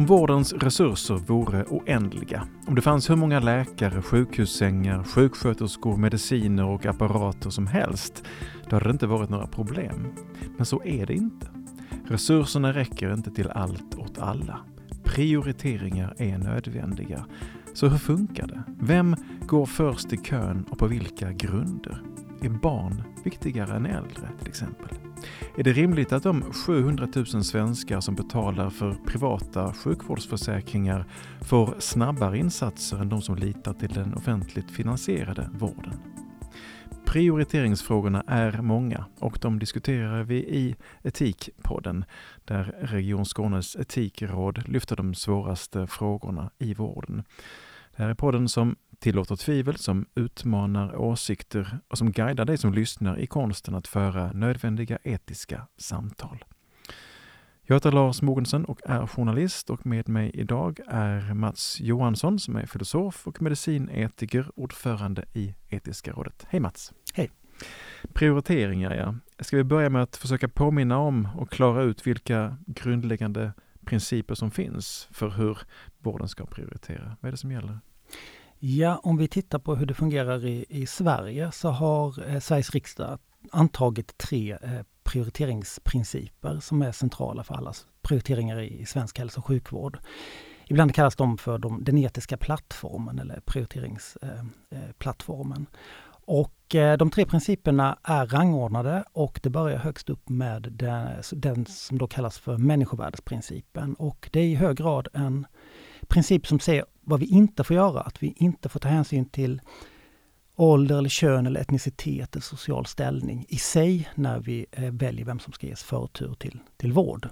Om vårdens resurser vore oändliga, om det fanns hur många läkare, sjukhussängar, sjuksköterskor, mediciner och apparater som helst, då hade det inte varit några problem. Men så är det inte. Resurserna räcker inte till allt åt alla. Prioriteringar är nödvändiga. Så hur funkar det? Vem går först i kön och på vilka grunder? Är barn viktigare än äldre till exempel? Är det rimligt att de 700 000 svenskar som betalar för privata sjukvårdsförsäkringar får snabbare insatser än de som litar till den offentligt finansierade vården? Prioriteringsfrågorna är många och de diskuterar vi i Etikpodden där Region Skånes etikråd lyfter de svåraste frågorna i vården. Här är podden som tillåter tvivel, som utmanar åsikter och som guidar dig som lyssnar i konsten att föra nödvändiga etiska samtal. Jag heter Lars Mogensen och är journalist och med mig idag är Mats Johansson som är filosof och medicinetiker, ordförande i Etiska rådet. Hej Mats! Hej! Prioriteringar, ja. Ska vi börja med att försöka påminna om och klara ut vilka grundläggande principer som finns för hur vården ska prioritera? Vad är det som gäller? Ja, om vi tittar på hur det fungerar i, i Sverige så har eh, Sveriges riksdag antagit tre eh, prioriteringsprinciper som är centrala för alla prioriteringar i, i svensk hälso och sjukvård. Ibland kallas de för de, den etiska plattformen eller prioriteringsplattformen. Eh, eh och eh, de tre principerna är rangordnade och det börjar högst upp med den, den som då kallas för människovärdesprincipen. Och det är i hög grad en princip som säger vad vi inte får göra, att vi inte får ta hänsyn till ålder, eller kön, eller etnicitet eller social ställning i sig när vi eh, väljer vem som ska ges förtur till, till vård.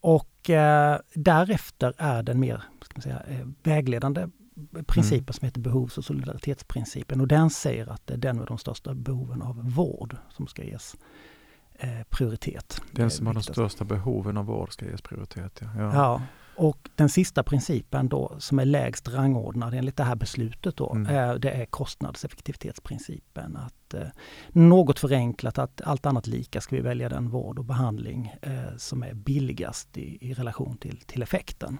Och eh, därefter är den mer ska man säga, eh, vägledande principen mm. som heter behovs och solidaritetsprincipen och den säger att det är den med de största behoven av vård som ska ges eh, prioritet. Den som har de största behoven av vård ska ges prioritet. Ja. ja. ja. Och den sista principen då som är lägst rangordnad enligt det här beslutet då, mm. är, det är kostnadseffektivitetsprincipen. Att, eh, något förenklat att allt annat lika ska vi välja den vård och behandling eh, som är billigast i, i relation till, till effekten.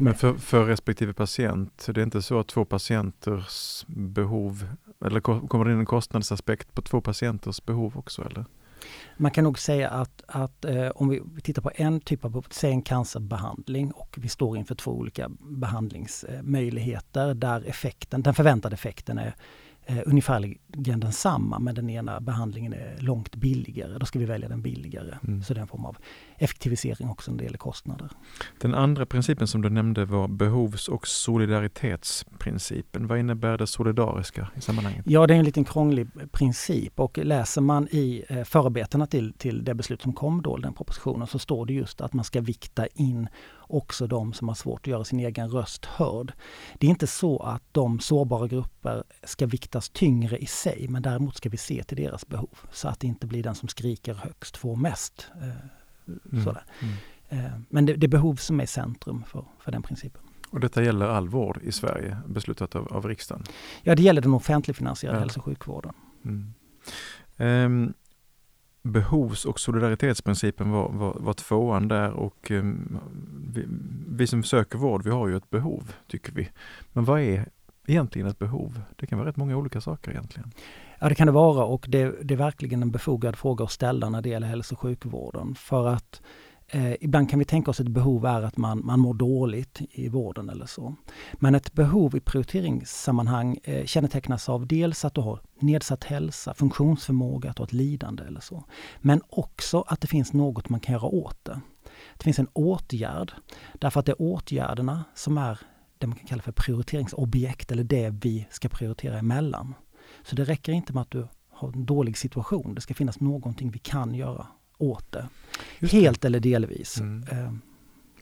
Men för, för respektive patient, det är inte så att två patienters behov, eller kommer det in en kostnadsaspekt på två patienters behov också eller? Man kan nog säga att, att eh, om vi tittar på en typ av, säg en cancerbehandling och vi står inför två olika behandlingsmöjligheter där effekten, den förväntade effekten är eh, ungefärligen densamma men den ena behandlingen är långt billigare. Då ska vi välja den billigare. Mm. Så det är en form av effektivisering också när det gäller kostnader. Den andra principen som du nämnde var behovs och solidaritetsprincipen. Vad innebär det solidariska i sammanhanget? Ja, det är en liten krånglig princip och läser man i eh, förarbetena till, till det beslut som kom då, den propositionen, så står det just att man ska vikta in också de som har svårt att göra sin egen röst hörd. Det är inte så att de sårbara grupper ska viktas tyngre i sig, men däremot ska vi se till deras behov så att det inte blir den som skriker högst får mest. Eh, Mm. Sådär. Mm. Eh, men det, det är behov som är centrum för, för den principen. Och detta gäller all vård i Sverige, beslutat av, av riksdagen? Ja, det gäller den offentligfinansierade ja. hälso och sjukvården. Mm. Um, behovs och solidaritetsprincipen var, var, var tvåan där och um, vi, vi, som söker vård, vi har ju ett behov, tycker vi. Men vad är egentligen ett behov? Det kan vara rätt många olika saker egentligen. Ja det kan det vara och det, det är verkligen en befogad fråga att ställa när det gäller hälso och sjukvården. För att eh, ibland kan vi tänka oss att ett behov är att man, man mår dåligt i vården eller så. Men ett behov i prioriteringssammanhang eh, kännetecknas av dels att du har nedsatt hälsa, funktionsförmåga, att du har ett lidande eller så. Men också att det finns något man kan göra åt det. Det finns en åtgärd. Därför att det är åtgärderna som är det man kan kalla för prioriteringsobjekt eller det vi ska prioritera emellan. Så det räcker inte med att du har en dålig situation. Det ska finnas någonting vi kan göra åt det. Helt eller delvis. Mm. Eh.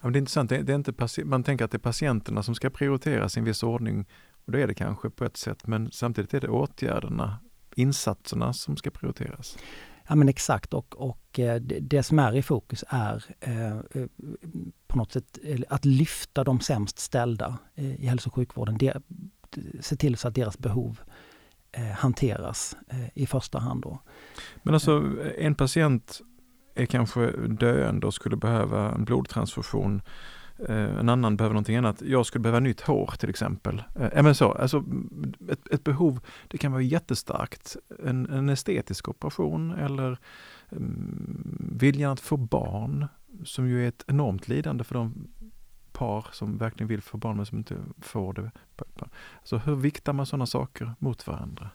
Ja, det är intressant. Det är, det är inte man tänker att det är patienterna som ska prioriteras i en viss ordning. Och det är det kanske på ett sätt, men samtidigt är det åtgärderna, insatserna som ska prioriteras. Ja men exakt och, och eh, det, det som är i fokus är eh, eh på något sätt att lyfta de sämst ställda i hälso och sjukvården. Det, se till så att deras behov eh, hanteras i första hand. Då. Men alltså en patient är kanske döende och skulle behöva en blodtransfusion. Eh, en annan behöver någonting annat. Jag skulle behöva nytt hår till exempel. Eh, Även så, alltså ett, ett, behov, det kan vara jättestarkt. En, en estetisk operation eller um, viljan att få barn, som ju är ett enormt lidande för de par som verkligen vill få barn men som inte får det. Så hur viktar man sådana saker mot varandra?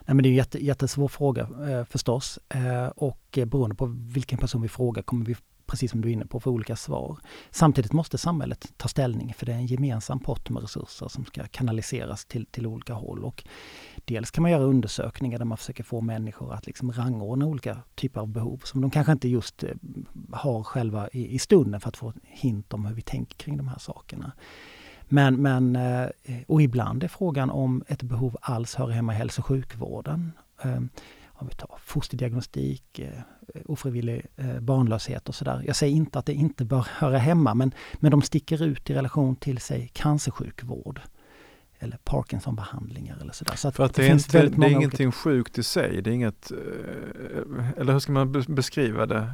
Nej, men det är en jätte, jättesvår fråga eh, förstås eh, och eh, beroende på vilken person vi frågar kommer vi precis som du är inne på, få olika svar. Samtidigt måste samhället ta ställning för det är en gemensam pott med resurser som ska kanaliseras till, till olika håll. Och dels kan man göra undersökningar där man försöker få människor att liksom rangordna olika typer av behov som de kanske inte just eh, har själva i, i stunden för att få hint om hur vi tänker kring de här sakerna. Men, men, eh, och ibland är frågan om ett behov alls hör hemma i hälso och sjukvården. Ehm, om vi tar fosterdiagnostik, eh, ofrivillig eh, barnlöshet och sådär. Jag säger inte att det inte bör höra hemma men, men de sticker ut i relation till sig cancersjukvård eller Parkinsonbehandlingar eller sådär. Så För att det, det, är, inte, det är ingenting olika... sjukt i sig, det är inget, eller hur ska man beskriva det?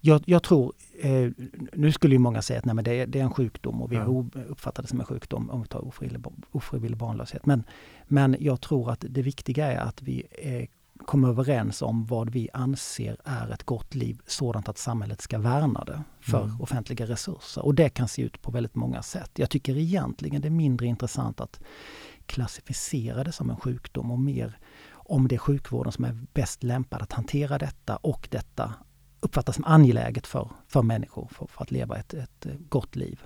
Jag, jag tror, eh, nu skulle ju många säga att nej, men det, är, det är en sjukdom och WHO ja. uppfattar det som en sjukdom om vi tar ofrivillig, ofrivillig barnlöshet. Men, men jag tror att det viktiga är att vi eh, komma överens om vad vi anser är ett gott liv sådant att samhället ska värna det för mm. offentliga resurser. Och det kan se ut på väldigt många sätt. Jag tycker egentligen det är mindre intressant att klassificera det som en sjukdom och mer om det är sjukvården som är bäst lämpad att hantera detta och detta uppfattas som angeläget för, för människor för, för att leva ett, ett eh, gott liv.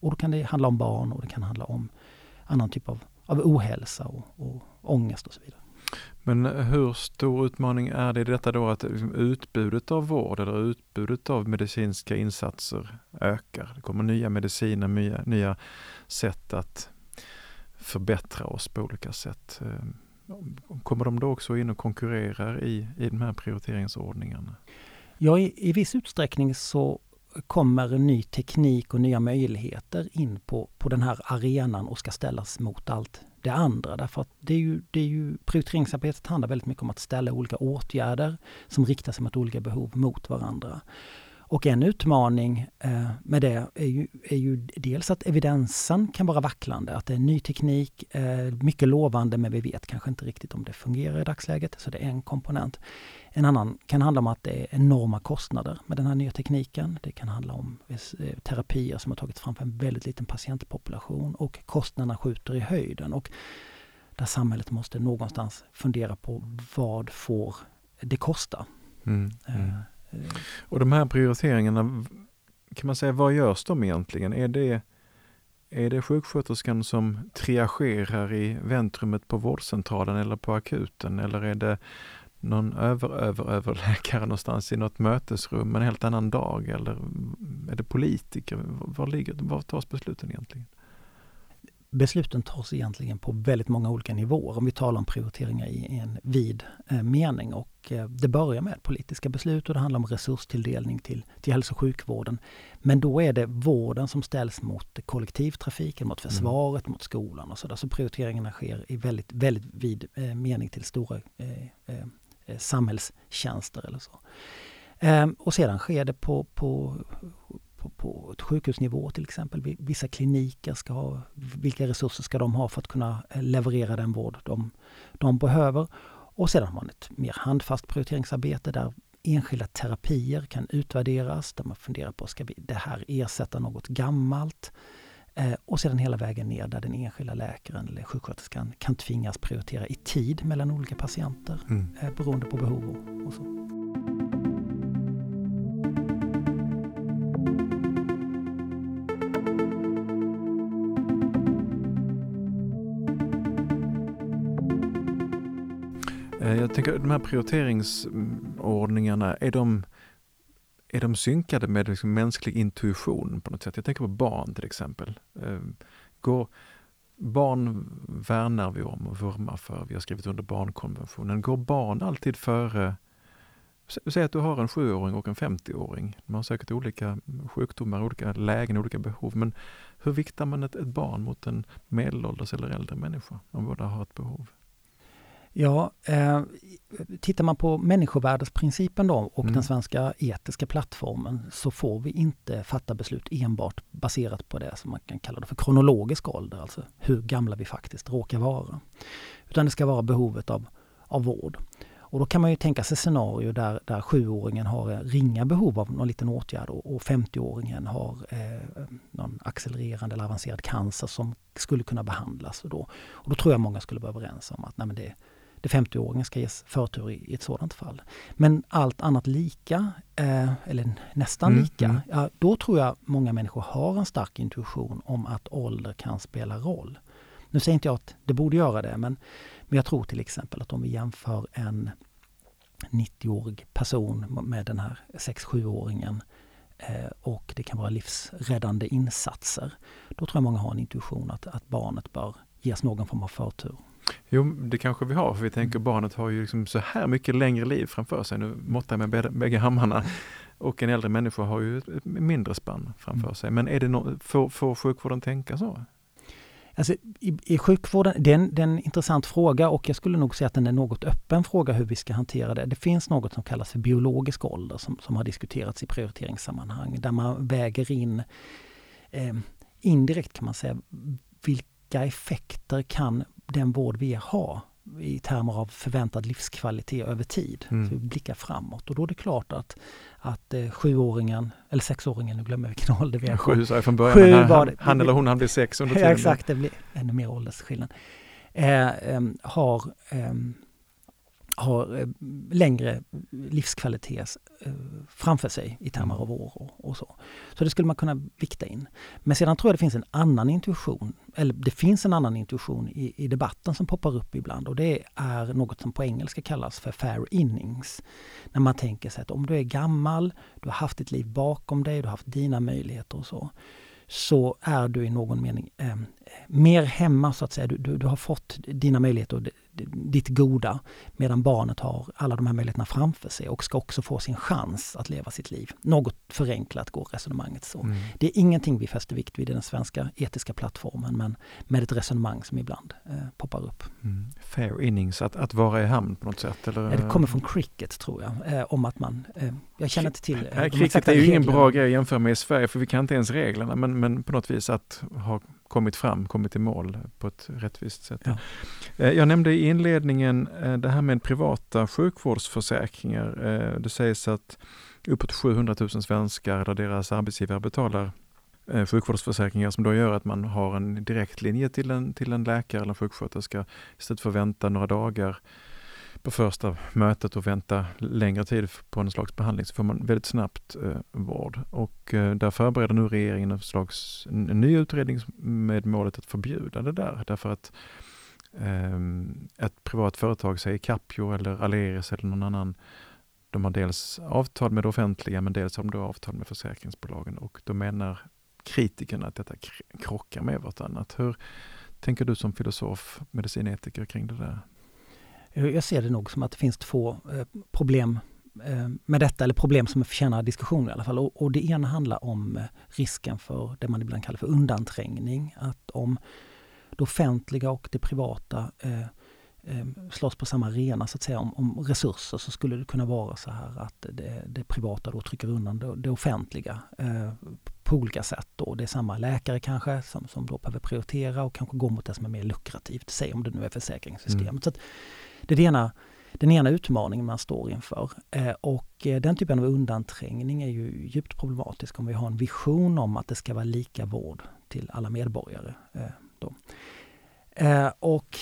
Och då kan det handla om barn och det kan handla om annan typ av, av ohälsa och, och ångest och så vidare. Men eh, hur stor utmaning är det i detta då att liksom, utbudet av vård eller utbudet av medicinska insatser ökar? Det kommer nya mediciner, nya, nya sätt att förbättra oss på olika sätt. Eh, kommer de då också in och konkurrerar i, i de här prioriteringsordningarna? Ja, i, i viss utsträckning så kommer ny teknik och nya möjligheter in på, på den här arenan och ska ställas mot allt det andra. Därför att det är ju, det är ju, prioriteringsarbetet handlar väldigt mycket om att ställa olika åtgärder som riktar sig mot olika behov mot varandra. Och en utmaning eh, med det är ju, är ju dels att evidensen kan vara vacklande, att det är ny teknik, eh, mycket lovande men vi vet kanske inte riktigt om det fungerar i dagsläget. Så det är en komponent. En annan kan handla om att det är enorma kostnader med den här nya tekniken. Det kan handla om eh, terapier som har tagits fram för en väldigt liten patientpopulation och kostnaderna skjuter i höjden. Och där samhället måste någonstans fundera på vad får det kosta. Mm, mm. Eh. Och de här prioriteringarna, kan man säga, vad görs de egentligen? Är det, är det sjuksköterskan som triagerar i väntrummet på vårdcentralen eller på akuten eller är det någon över, över, överläkare någonstans i något mötesrum en helt annan dag eller är det politiker? Var, ligger, var tas besluten egentligen? Besluten tas egentligen på väldigt många olika nivåer om vi talar om prioriteringar i en vid eh, mening. Och eh, det börjar med politiska beslut och det handlar om resurstilldelning till, till hälso och sjukvården. Men då är det vården som ställs mot kollektivtrafiken, mot mm. försvaret, mm. mot skolan och sådär. Så prioriteringarna sker i väldigt, väldigt vid eh, mening till stora samhällstjänster eller så. Ehm, och sedan sker det på, på på, på ett sjukhusnivå till exempel. Vissa kliniker ska ha, vilka resurser ska de ha för att kunna eh, leverera den vård de, de behöver? Och sedan har man ett mer handfast prioriteringsarbete där enskilda terapier kan utvärderas, där man funderar på, ska vi det här ersätta något gammalt? Eh, och sedan hela vägen ner där den enskilda läkaren eller sjuksköterskan kan tvingas prioritera i tid mellan olika patienter mm. eh, beroende på behov och, och så. Tänker de här prioriteringsordningarna, är de, är de synkade med liksom mänsklig intuition på något sätt? Jag tänker på barn till exempel. Ehm, går, barn värnar vi om och vurmar för. Vi har skrivit under barnkonventionen. Går barn alltid före Säg att du har en sjuåring och en 50-åring. De har säkert olika sjukdomar, olika lägen, olika behov. Men hur viktar man ett, ett barn mot en medelålders eller äldre människa om båda har ett behov? Ja, eh, tittar man på människovärdesprincipen då och Mm. den svenska etiska plattformen så får vi inte fatta beslut enbart baserat på det som man kan kalla det för kronologisk ålder, alltså hur gamla vi faktiskt råkar vara. Utan det ska vara behovet av, av vård. Och då kan man ju tänka sig scenario där, där sjuåringen har eh, ringa behov av någon liten åtgärd och, och 50-åringen har eh, någon accelererande eller avancerad cancer som skulle kunna behandlas. Och då, och då tror jag många skulle vara överens om att nej, det, det 50-åringen ska ges förtur i, ett sådant fall. Men allt annat lika, eh, eller nästan Mm, lika, mm. ja, då tror jag många människor har en stark intuition om att ålder kan spela roll. Nu säger inte jag att det borde göra det, men, men jag tror till exempel att om vi jämför en 90-årig person med den här 6-7-åringen eh, och det kan vara livsräddande insatser. Då tror jag många har en intuition att, att barnet bör ges någon form av förtur. Jo, det kanske vi har, för vi tänker barnet har ju liksom så här mycket längre liv framför sig. Nu måttar jag med bägge- hammarna. Och en äldre människa har ju ett mindre spann framför Mm. sig. Men är det no får, får sjukvården tänka så? Alltså, i, I sjukvården, det är, en, det är en intressant fråga och jag skulle nog säga att den är något öppen fråga hur vi ska hantera det. Det finns något som kallas för biologisk ålder som, som har diskuterats i prioriteringssammanhang där man väger in eh, indirekt kan man säga vilka effekter kan den vård vi ger ha i termer av förväntad livskvalitet över tid. Mm. Så vi blickar framåt och då är det klart att, att eh, sjuåringen, eller sexåringen, nu glömmer jag vilken ålder vi är på. Sju sa jag från början, Sju han, det. han eller hon han blir sex under Ja, tiden. exakt, det blir ännu mer åldersskillnad. Eh, em, har em, har eh, längre livskvalitet eh, framför sig i termer Mm. av år och, och så. Så det skulle man kunna vikta in. Men sedan tror jag det finns en annan intuition, eller det finns en annan intuition i, i debatten som poppar upp ibland och det är något som på engelska kallas för fair innings. När man tänker sig att om du är gammal, du har haft ditt liv bakom dig, du har haft dina möjligheter och så så är du i någon mening eh, mer hemma så att säga. Du, du, du har fått dina möjligheter och ditt goda medan barnet har alla de här möjligheterna framför sig och ska också få sin chans att leva sitt liv. Något förenklat går resonemanget så. Mm. Det är ingenting vi fäster vikt vid i den svenska etiska plattformen men med ett resonemang som ibland eh, poppar upp. Mm. Fair innings, att, att vara i hamn på något sätt? Eller? Ja, det kommer från cricket tror jag, eh, om att man, eh, jag känner inte till eh, cricket är ju ingen bra grej att jämföra med i Sverige för vi kan inte ens reglerna men, men på något vis att ha kommit fram, kommit i mål på ett rättvist sätt. Ja. Eh, Jag nämnde i inledningen eh, det här med privata sjukvårdsförsäkringar. Eh, Det sägs att uppåt 700 000 svenskar där deras arbetsgivare betalar sjukvårdsförsäkringar som då gör att man har en direktlinje till en, till en läkare eller en sjuksköterska istället för att vänta några dagar på första mötet och vänta längre tid på en slags behandling så får man väldigt snabbt eh, vård. Och eh, där förbereder nu regeringen en slags en, ny utredning med målet att förbjuda det där. Därför att eh, ett privat företag, säg Capio eller Aleris eller någon annan, de har dels avtal med det offentliga men dels har de då avtal med försäkringsbolagen och då menar kritikerna att detta krockar med vartannat. Hur tänker du som filosof, medicinetiker kring det där? Jag ser det nog som att det finns två eh, problem eh, med detta, eller problem som förtjänar diskussion i alla fall. Och, och det ena handlar om eh, risken för det man ibland kallar för undanträngning. Att om det offentliga och det privata eh, eh, slåss på samma arena så att säga om, om resurser så skulle det kunna vara så här att det, det privata då trycker undan det, det offentliga eh, på olika sätt. Då. Det är samma läkare kanske som, som då behöver prioritera och kanske gå mot det som är mer lukrativt, säg om det nu är försäkringssystemet. Mm. Så att det är det ena, den ena utmaningen man står inför. Eh, och eh, den typen av undanträngning är ju djupt problematisk om vi har en vision om att det ska vara lika vård till alla medborgare. Eh, då. Och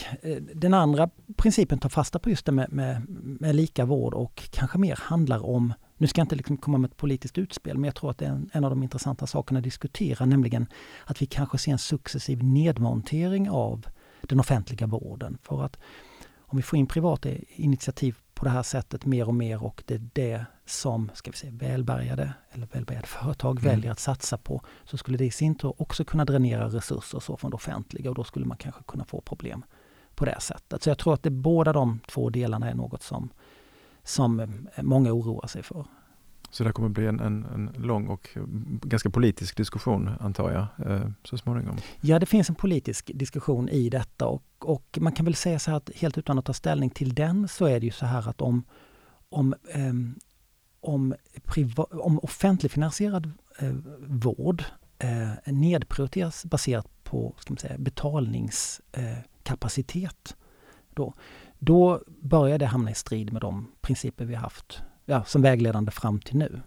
den andra principen tar fasta på just det med, med, med lika vård och kanske mer handlar om, nu ska jag inte liksom komma med ett politiskt utspel, men jag tror att det är en, en av de intressanta sakerna att diskutera, nämligen att vi kanske ser en successiv nedmontering av den offentliga vården. För att om vi får in privata initiativ på det här sättet mer och mer och det är det som ska vi säga, välbärgade eller välbärgade företag Mm. väljer att satsa på så skulle det i sin tur också kunna dränera resurser så från det offentliga och då skulle man kanske kunna få problem på det sättet. Så jag tror att det, båda de två delarna är något som, som eh, många oroar sig för. Så det kommer bli en, en, en, lång och ganska politisk diskussion antar jag eh, så småningom. Ja, det finns en politisk diskussion i detta och, och man kan väl säga så här att helt utan att ta ställning till den så är det ju så här att om, om, ehm, om, priva, om offentligfinansierad eh, vård eh, nedprioriteras baserat på ska man säga, betalningskapacitet, eh, då, då börjar det hamna i strid med de principer vi haft ja, som vägledande fram till nu.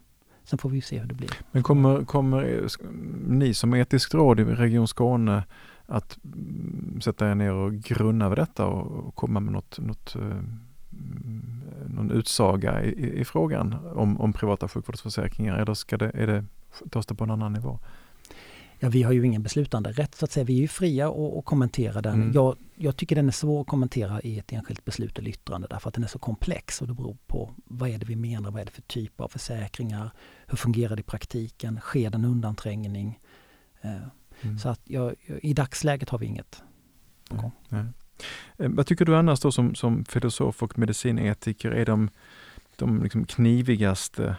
Sen får vi se hur det blir. Men kommer, kommer eh, ni som etiskt råd i Region Skåne att mm, sätta er ner och grunna över detta och komma med något, något eh, mm, någon utsaga i, i frågan om, om privata sjukvårdsförsäkringar eller ska det, är det, tas det på en annan nivå? Ja, vi har ju ingen beslutande rätt så att säga. Vi är ju fria att kommentera den. Mm. Jag, jag, tycker den är svår att kommentera i ett enskilt beslut eller yttrande därför att den är så komplex och det beror på vad är det vi menar, vad är det för typ av försäkringar, hur fungerar det i praktiken, sker det en undanträngning? Eh, mm. Så att jag, i dagsläget har vi inget på gång. Eh, vad tycker du annars då som, som filosof och medicinetiker är de, de liksom knivigaste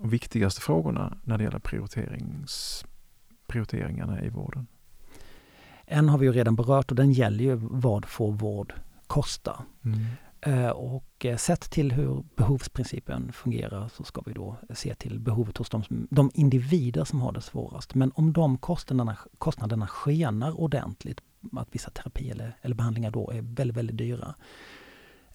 och viktigaste frågorna när det gäller prioriterings, prioriteringarna i vården? En har vi ju redan berört och den gäller ju vad får vård kosta? Mm. Eh, och eh, sett till hur behovsprincipen fungerar så ska vi då se till behovet hos de, de individer som har det svårast. Men om de kostnaderna, kostnaderna skenar ordentligt, att vissa terapi eller, eller behandlingar då är väldigt, väldigt dyra,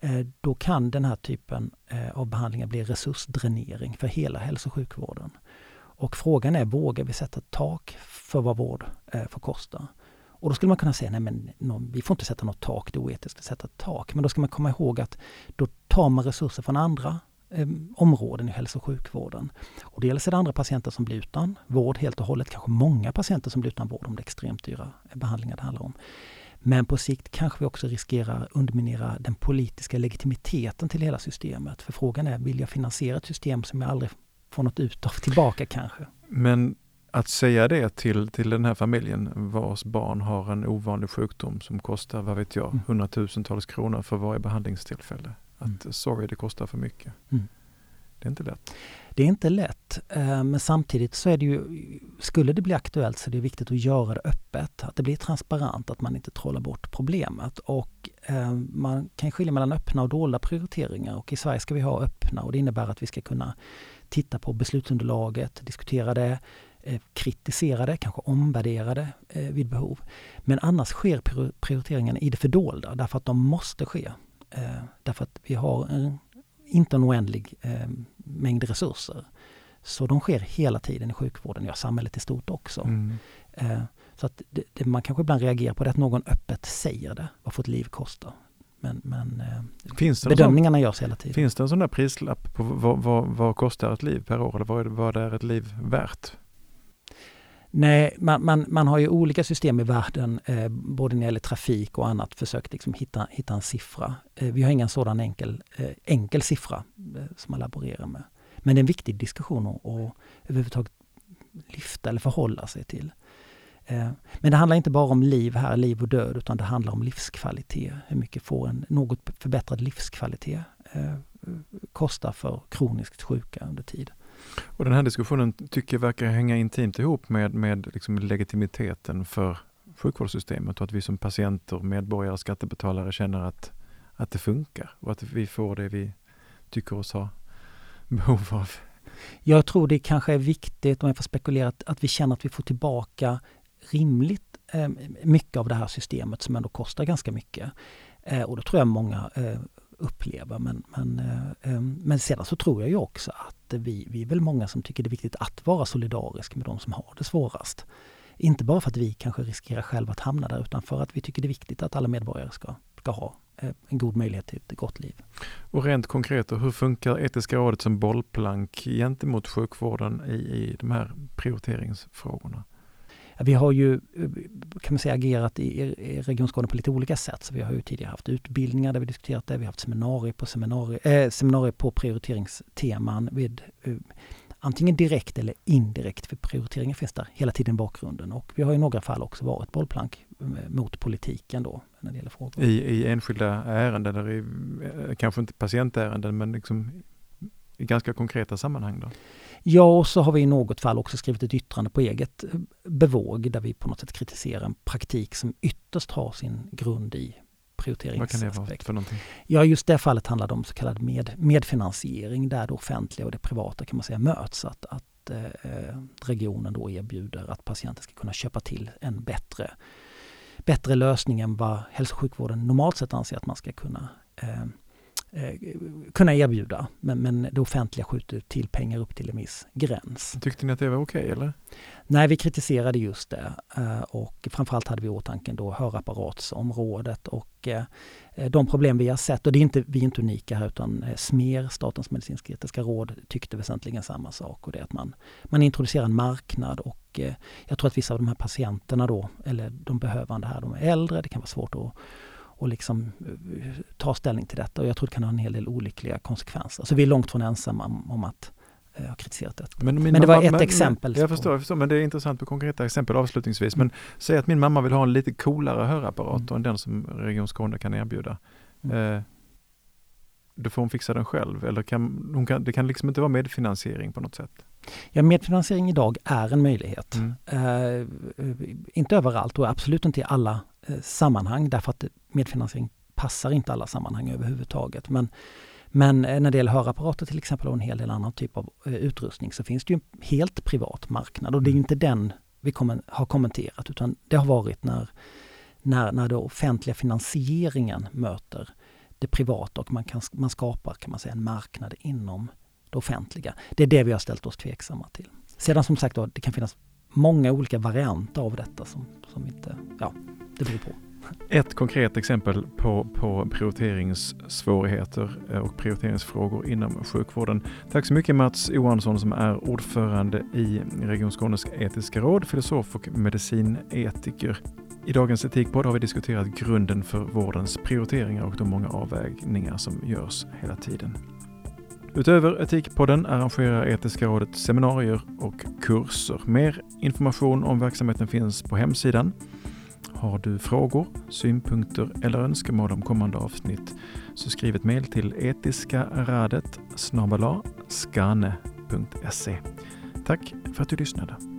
Eh, då kan den här typen eh, av behandlingar bli resursdränering för hela hälso och sjukvården. Och frågan är, vågar vi sätta ett tak för vad vård eh, får kosta? Och då skulle man kunna säga, nej men vi får inte sätta något tak, det är oetiskt att sätta ett tak. Men då ska man komma ihåg att då tar man resurser från andra eh, områden i hälso och sjukvården. Och dels är det andra patienter som blir utan vård helt och hållet, kanske många patienter som blir utan vård om det är extremt dyra behandlingar det handlar om. Men på sikt kanske vi också riskerar underminera den politiska legitimiteten till hela systemet. För frågan är, vill jag finansiera ett system som jag aldrig får något ut av tillbaka kanske? Men att säga det till, till den här familjen vars barn har en ovanlig sjukdom som kostar, vad vet jag, mm. hundratusentals kronor för varje behandlingstillfälle. Att mm. sorry, det kostar för mycket. Mm. Det är inte lätt. Det är inte lätt, eh, men samtidigt så är det ju, skulle det bli aktuellt så är det viktigt att göra det öppet, att det blir transparent, att man inte trollar bort problemet. Och eh, man kan skilja mellan öppna och dolda prioriteringar och i Sverige ska vi ha öppna och det innebär att vi ska kunna titta på beslutsunderlaget, diskutera det, eh, kritisera det, kanske omvärdera det vid behov. Men annars sker prioriteringarna i det fördolda därför att de måste ske. Därför att vi har en inte en oändlig eh, mängd resurser. Så de sker hela tiden i sjukvården, ja samhället i stort också. Mm. Eh, så att det, det, man kanske ibland reagerar på det att någon öppet säger det, vad får ett liv kosta. Men, men eh, finns det bedömningarna sån, görs hela tiden. Finns det en sån där prislapp på vad, vad, vad kostar ett liv per år? Eller vad, vad är ett liv värt? Nej, man, man, man har ju olika system i världen, eh, både när det gäller trafik och annat, försökt liksom hitta, hitta en siffra. Eh, vi har ingen sådan enkel, eh, enkel siffra eh, som man laborerar med. Men det är en viktig diskussion att, att överhuvudtaget lyfta eller förhålla sig till. Eh, men det handlar inte bara om liv här, liv och död, utan det handlar om livskvalitet. Hur mycket får en något förbättrad livskvalitet eh, kosta för kroniskt sjuka under tid? Och den här diskussionen tycker jag verkar hänga intimt ihop med, med liksom legitimiteten för sjukvårdssystemet och att vi som patienter, medborgare, skattebetalare känner att, att det funkar och att vi får det vi tycker oss ha behov av. Jag tror det kanske är viktigt, om jag får spekulera, att, att vi känner att vi får tillbaka rimligt eh, mycket av det här systemet som ändå kostar ganska mycket. Eh, och då tror jag många eh, uppleva. Men, men, eh, eh, men sedan så tror jag ju också att vi, vi är väl många som tycker det är viktigt att vara solidarisk med de som har det svårast. Inte bara för att vi kanske riskerar själva att hamna där utan för att vi tycker det är viktigt att alla medborgare ska, ska ha eh, en god möjlighet till ett gott liv. Och rent konkret, hur funkar Etiska rådet som bollplank gentemot sjukvården i, i de här prioriteringsfrågorna? Vi har ju eh, kan man säga, agerat i, i Region Skåne på lite olika sätt. Så vi har ju tidigare haft utbildningar där vi diskuterat det. Vi har haft seminarier på, seminarier, eh, seminarier på prioriteringsteman vid eh, antingen direkt eller indirekt, för prioriteringen finns där hela tiden i bakgrunden. Och vi har i några fall också varit bollplank eh, mot politiken då när det gäller frågor. I, i enskilda ärenden, eller i, eh, kanske inte patientärenden, men liksom i ganska konkreta sammanhang då? Ja, och så har vi i något fall också skrivit ett yttrande på eget eh, bevåg där vi på något sätt kritiserar en praktik som ytterst har sin grund i prioriteringsaspekt. Vad kan det vara för någonting? Ja, just det fallet handlar det om så kallad med, medfinansiering där det offentliga och det privata kan man säga möts. Att, att eh, regionen då erbjuder att patienten ska kunna köpa till en bättre, bättre lösning än vad hälso och sjukvården normalt sett anser att man ska kunna Eh, kunna erbjuda. Men, men det offentliga skjuter till pengar upp till en viss gräns. Tyckte ni att det var okej okay, eller? Nej, vi kritiserade just det eh, och framförallt hade vi i åtanke då hörapparatsområdet och eh, de problem vi har sett, och det är inte, vi är inte unika här utan SMER, Statens medicinsk-etiska råd, tyckte väsentligen samma sak och det är att man, man introducerar en marknad och jag tror att vissa av de här patienterna då, eller de behövande här, de är äldre, det kan vara svårt att och liksom eh, ta ställning till detta. Och jag tror det kan ha en hel del olyckliga konsekvenser. Så vi är långt från ensamma om, att eh, ha kritiserat detta. Men, men det var ett men, exempel. Jag förstår, jag förstår, men det är intressant med konkreta exempel avslutningsvis. Men säg att min mamma vill ha en lite coolare hörapparat mm. än den som Region Skåne kan erbjuda. Mm. Eh, då får hon fixa den själv eller kan, hon kan, det kan liksom inte vara medfinansiering på något sätt? Ja, medfinansiering idag är en möjlighet. Mm. Eh, inte överallt och absolut inte i alla eh, sammanhang därför att medfinansiering passar inte alla sammanhang överhuvudtaget. Men, men eh, när det gäller hörapparater till exempel och en hel del annan typ av utrustning så finns det ju en helt privat marknad och det är mm. inte den vi kommer, har kommenterat utan det har varit när, när, när den offentliga finansieringen möter det privata och man, kan, man skapar kan man säga, en marknad inom det offentliga. Det är det vi har ställt oss tveksamma till. Sedan som sagt då, det kan finnas många olika varianter av detta som, som inte, ja, det beror på. Ett konkret exempel på, på prioriteringssvårigheter eh, och prioriteringsfrågor inom sjukvården. Tack så mycket Mats Johansson som är ordförande i Region Skånes etiska råd, filosof och medicinetiker. I dagens Etikpodd har vi diskuterat grunden för vårdens prioriteringar och de många avvägningar som görs hela tiden. Utöver Etikpodden arrangerar Etiska rådet seminarier och kurser. Mer information om verksamheten finns på hemsidan. Har du frågor, synpunkter eller önskemål om kommande avsnitt så skriv ett mejl till etiskaradet Tack för att du lyssnade.